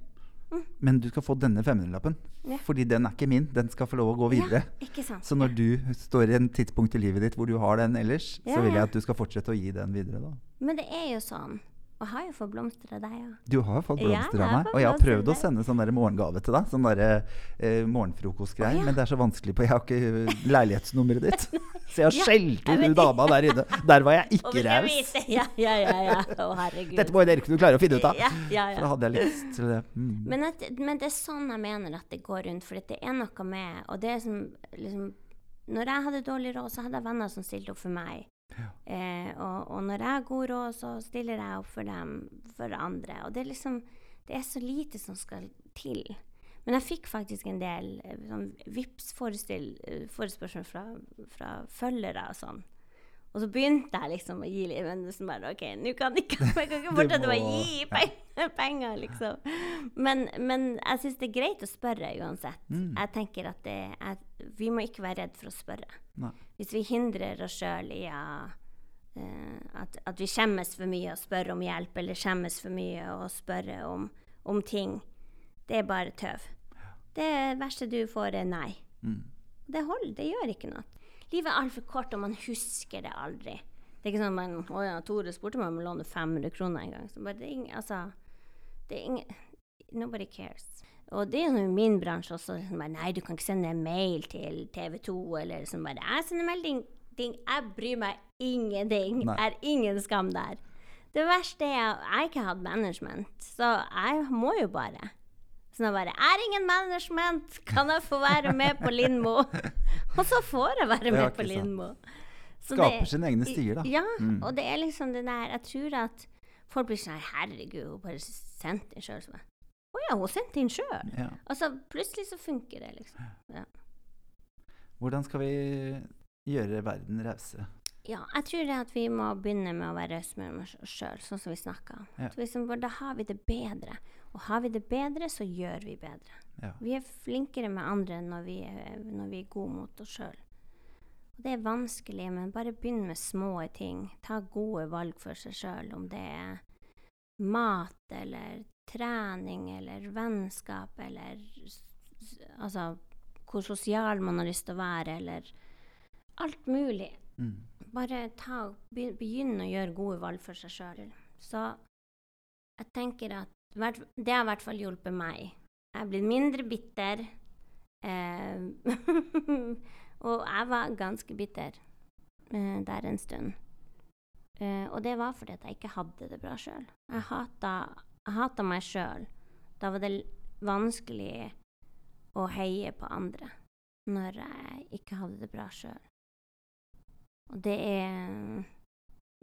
Mm. men du skal få denne 500-lappen. Ja. Fordi den er ikke min, den skal få lov å gå videre. Ja. Så når du står i en tidspunkt i livet ditt hvor du har den ellers, Ja, så vil jeg at du skal fortsette å gi den videre da. Men det er jo sånn. Og har jo fått blomster av deg òg. Du har fått blomster av meg. Og jeg har prøvd å sende sånn der morgengave til deg. Sånn derre eh, morgenfrokostgreier. Oh, ja. Men det er så vanskelig på Jeg har ikke leilighetsnummeret ditt. Så jeg har Ja, skjelt ut hun dama der inne. Der var jeg ikke raus. Ja, ja, ja. ja. Å, herregud. Dette må jo dere kunne klare å finne ut av. Ja, ja, For da hadde jeg lyst til det. Mm. Men, at, men det er sånn jeg mener at det går rundt. For det er noe med Og det er som liksom Når jeg hadde dårlig råd, så hadde jeg venner som stilte opp for meg. Eh, og, og når jeg har god råd, så stiller jeg opp for dem, for andre. Og det er liksom Det er så lite som skal til. Men jeg fikk faktisk en del eh, sånn Vipps-forespørsel fra, fra følgere og sånn. Og så begynte jeg liksom å gi litt, men så bare OK, nå kan jeg ikke, jeg kan ikke fortsette å gi penger, penger, liksom. Men, men jeg syns det er greit å spørre uansett. Mm. Jeg tenker at det er, vi må ikke være redd for å spørre. Nei. Hvis vi hindrer oss sjøl i å eh, at, at vi skjemmes for mye og spør om hjelp, eller skjemmes for mye og spørre om, om ting, det er bare tøv. Det verste du får, er nei. Mm. Det holder, det gjør ikke noe. Livet er altfor kort, og man husker det aldri. Det er ikke sånn man, å ja, Tore spurte meg om å låne 500 kroner en gang. Så bare, det er ingen, altså, det er ingen, Nobody cares. Og det er jo min bransje også. Liksom bare, Nei, du kan ikke sende en mail til TV 2, eller sånn bare Jeg sender melding. Jeg bryr meg ingenting. Nei. Er ingen skam der. Det verste er at jeg ikke har hatt management, så jeg må jo bare. Så jeg bare 'Er ingen management, kan jeg få være med på Lindmo?' Og så får jeg være med på. Lindmo. Skaper sine egne stier, da. Ja, Mm. og det er liksom det der Jeg tror at folk blir sånn 'Herregud, hun bare sendte inn sjøl'. Å ja, hun sendte inn sjøl. Ja. Altså, plutselig så funker det, liksom. Hvordan skal vi gjøre verden rausere? Ja, jeg tror det at vi må begynne med å være rause med oss sjøl, sånn som vi snakka om. Ja. Liksom, Da har vi det bedre. Og har vi det bedre, så gjør vi bedre. Ja. Vi er flinkere med andre når vi er, når vi er gode mot oss sjøl. Det er vanskelig, men bare begynn med små ting. Ta gode valg for seg sjøl, om det er mat eller trening eller vennskap eller Altså hvor sosial man har lyst til å være, eller alt mulig. Mm. Bare ta, be- begynn å gjøre gode valg for seg sjøl. Så jeg tenker at det har i hvert fall hjulpet meg. Jeg er blitt mindre bitter. Eh, og jeg var ganske bitter eh, der en stund. Eh, og det var fordi at jeg ikke hadde det bra sjøl. Jeg hata, jeg hata meg sjøl. Da var det vanskelig å heie på andre når jeg ikke hadde det bra sjøl. Og det er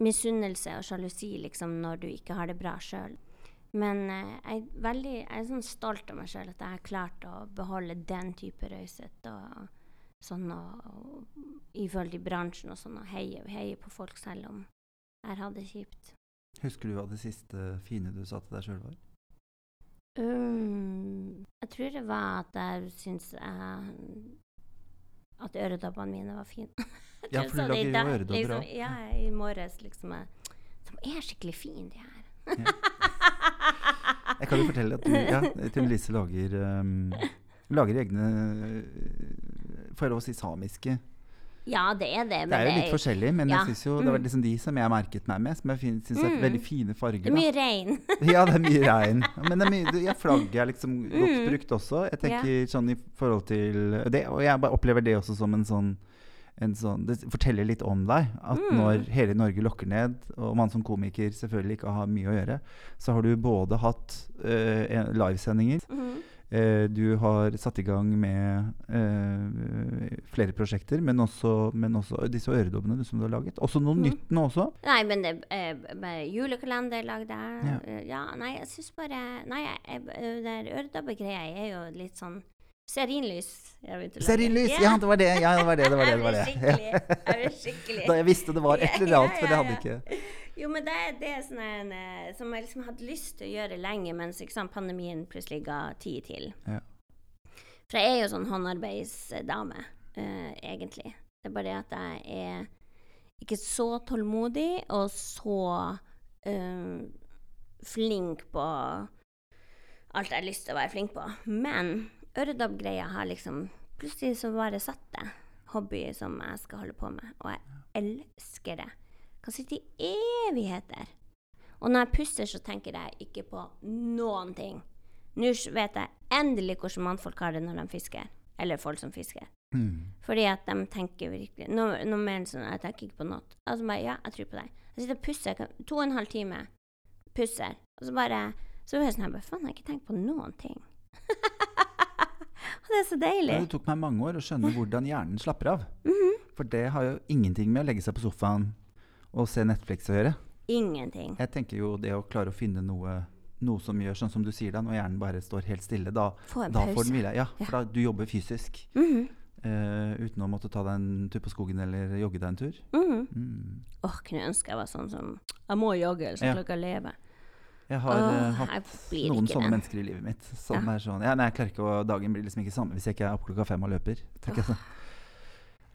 misunnelse og sjalusi liksom når du ikke har det bra sjøl. Men eh, jeg, er veldig, jeg er sånn stolt av meg sjøl at jeg har klart å beholde den type raushet og sånn og, og i forhold til bransjen og sånn, og heie, heie på folk selv om jeg har hatt det kjipt. Husker du hva det siste fine du sa til deg sjøl var? Um, jeg tror det var at jeg syntes jeg At øredobbene mine var fine. Ja, for du lager jo øredobber liksom. Ja, i morges liksom. De er skikkelig fine, de her. Jeg kan jo fortelle at du, ja, Trine Lise lager um, Lager egne uh, Får jeg lov å si samiske? Ja, det er det. Det er jo litt forskjellig, men ja, jeg synes jo det var mm. liksom de som jeg merket meg med. Som jeg syns er Mm. veldig fine farger. Det er mye regn. Ja, det er mye regn. Men det er mye, ja, flagget er liksom godt Mm. brukt også. Jeg tenker sånn i forhold til det, Og jeg bare opplever det også som en sånn, sånn Det forteller litt om deg. At Mm. når hele Norge lokker ned, og man som komiker selvfølgelig ikke har mye å gjøre, så har du både hatt uh, livesendinger mm. uh, Du har satt i gang med uh, flere prosjekter, men også, men også disse øredobbene du- som du har laget. Også noe mm. nytt nå også. Nei, men det, julekalender lagde jeg. Ja. Ja, nei, jeg syns bare Nei, jeg, det øredobbegreia er jo litt sånn Stearinlys. lage. Stearinlys! Ja, det var det! Ja, det var det. det, var det, det, var det. Skikkelig. Jeg skikkelig. Da jeg visste det var et eller annet, for det hadde ikke Jo, men det, det er sånn en, eh, som jeg liksom hadde lyst til å gjøre lenge, mens sant, pandemien plutselig ga tid til. Ja. For jeg er jo sånn håndarbeidsdame, uh, egentlig. Det er bare det at jeg er ikke så tålmodig og så uh, flink på alt jeg har lyst til å være flink på. Men øredobbgreia har liksom Plutselig så bare satt det. Hobby som jeg skal holde på med. Og jeg elsker det. Kan sitte i evigheter. Og når jeg puster, så tenker jeg ikke på noen ting. Nå vet jeg endelig hvordan mannfolk har det når de fisker. Eller folk som fisker. Mm. Fordi at de tenker virkelig Nå mener jeg sånn Jeg tenker ikke på noe. Altså bare Ja, jeg tror på deg. Jeg sitter og pusser kan- to og en halv time. Pusser. Og så bare Så blir jeg sånn her Faen, jeg har ikke tenkt på noen ting. og det er så deilig. Ja, det tok meg mange år å skjønne hvordan hjernen slapper av. Mhm. For det har jo ingenting med å legge seg på sofaen og se Netflix å gjøre. Ingenting. Jeg tenker jo det å klare å finne noe, noe som gjør sånn som du sier da, når hjernen bare står helt stille, da, Få da får den hvile. Ja, Ja. for da du jobber fysisk. Mm -hmm. Uh, uten å måtte ta deg en tur på skogen eller jogge deg en tur. Åh, Mm. Åh, kunne ønske jeg var sånn som Jeg må jogge, så Ja. klokka lever. Jeg har Åh, hatt jeg noen sånne det. mennesker i livet mitt. Som Ja. er sånn ja, nei, jeg klarer ikke å, Dagen blir liksom ikke samme hvis jeg ikke er oppe klokka fem og løper. tenker jeg sånn.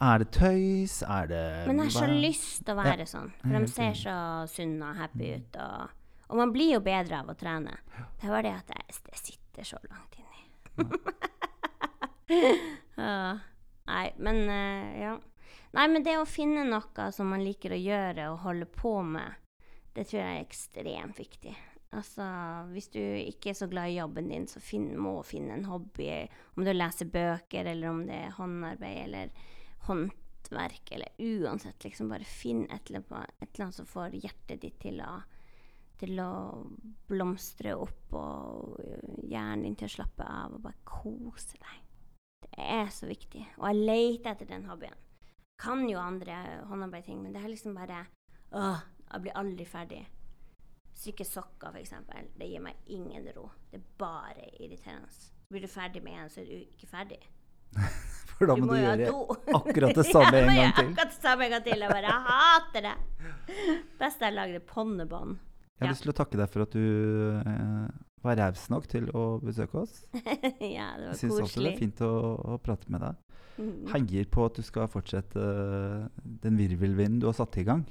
Er det tøys? Er det Men jeg har så lyst til å være sånn, for er de ser så sunne og happy ut. Og, og man blir jo bedre av å trene. Det var det at jeg, jeg sitter så langt inni. Ja. nei, men uh, ja. Nei, men det å finne noe som man liker å gjøre og holde på med, det tror jeg er ekstremt viktig. Altså, hvis du ikke er så glad i jobben din, så finn, må finne en hobby. Om du leser bøker, eller om det er håndarbeid, eller håndverk, eller uansett, liksom bare finn et eller annet, et eller annet som får hjertet ditt til å, til å blomstre opp, og hjernen din til å slappe av, og bare kose deg. Det er så viktig. Og jeg leter etter den hobbyen. Kan jo andre håndarbeidting, men det er liksom bare Åh, jeg blir aldri ferdig. Strikke sokker, eksempel. Det gir meg ingen ro. Det er bare irriterende. Blir du ferdig med en, så er du ikke ferdig. For da må du må gjøre akkurat det samme en gang til. Akkurat det samme en gang til. Jeg bare jeg hater det. Best jeg lagde ponnebånd. Jeg har Ja. lyst til å takke deg for at du eh, var raus nok til å besøke oss. ja, det var koselig. Jeg syns også det er fint å, å prate med deg. Heier på at du skal fortsette eh, den virvelvinden du har satt i gang.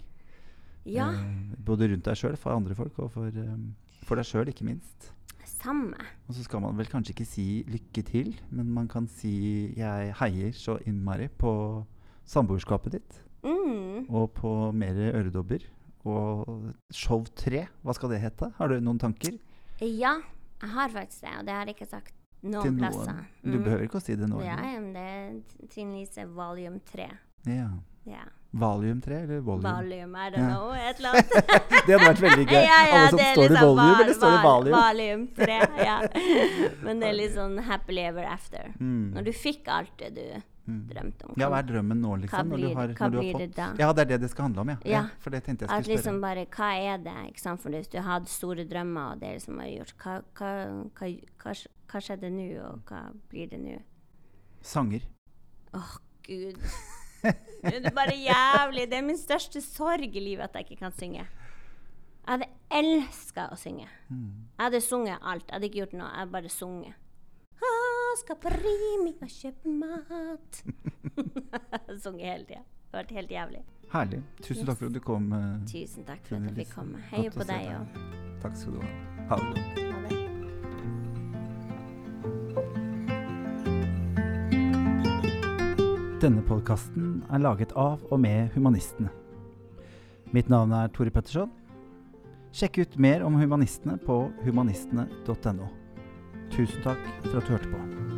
Ja, Eh, både rundt deg sjøl, for andre folk, og for, um, for deg sjøl, ikke minst. samme. Og så skal man vel kanskje ikke si lykke til, men man kan si jeg heier så innmari på samboerskapet ditt. Mm. Og på mer øredobber. Og show tre, hva skal det hete? Har du noen tanker? Ja, jeg har faktisk det, og det har jeg ikke sagt noen noen. plasser. Mm. Du behøver ikke å si det nå. Ja, men det er Trine Lise volume 3. Ja. Ja. Valium 3, eller volume? Volume, I don't noe, know, et eller annet. det hadde vært veldig gøy. Ja, ja, Alle som er står liksom i volume, val- eller står i val- valium? Valium 3, ja. Men det er litt sånn happily ever after. Mm. Når du fikk alt det du Mm. drømte om. Ja, hva er drømmen nå, liksom? hva blir- du har, hva når du har blir fått det da? Ja, det er det det skal handle om, ja. ja. Ja. For det tenkte jeg skulle spørre liksom spørre. bare, hva er det? ikke sant? For hvis du hadde store drømmer, og det liksom har gjort, hva, hva, hva, hva, skjedde nå, og hva blir det nå? Sanger. Åh, gud. Det er bare jævlig. Det er min største sorg i livet at jeg ikke kan synge. Jeg hadde elska å synge. Mm. Jeg hadde sunget alt. Jeg hadde ikke gjort noe. Jeg hadde bare sunget. Skal på Rimi og kjøpe mat. sunget hele tida. Det har vært helt jævlig. Herlig. Tusen takk for at du kom. eh, Tusen takk for at jeg fikk komme. Heier på deg òg. Takk skal du ha. Ha det. Denne podkasten er laget av og med Humanistene. Mitt navn er Tore Petterson. Sjekk ut mer om humanistene på humanistene.no. Tusen takk for at du hørte på.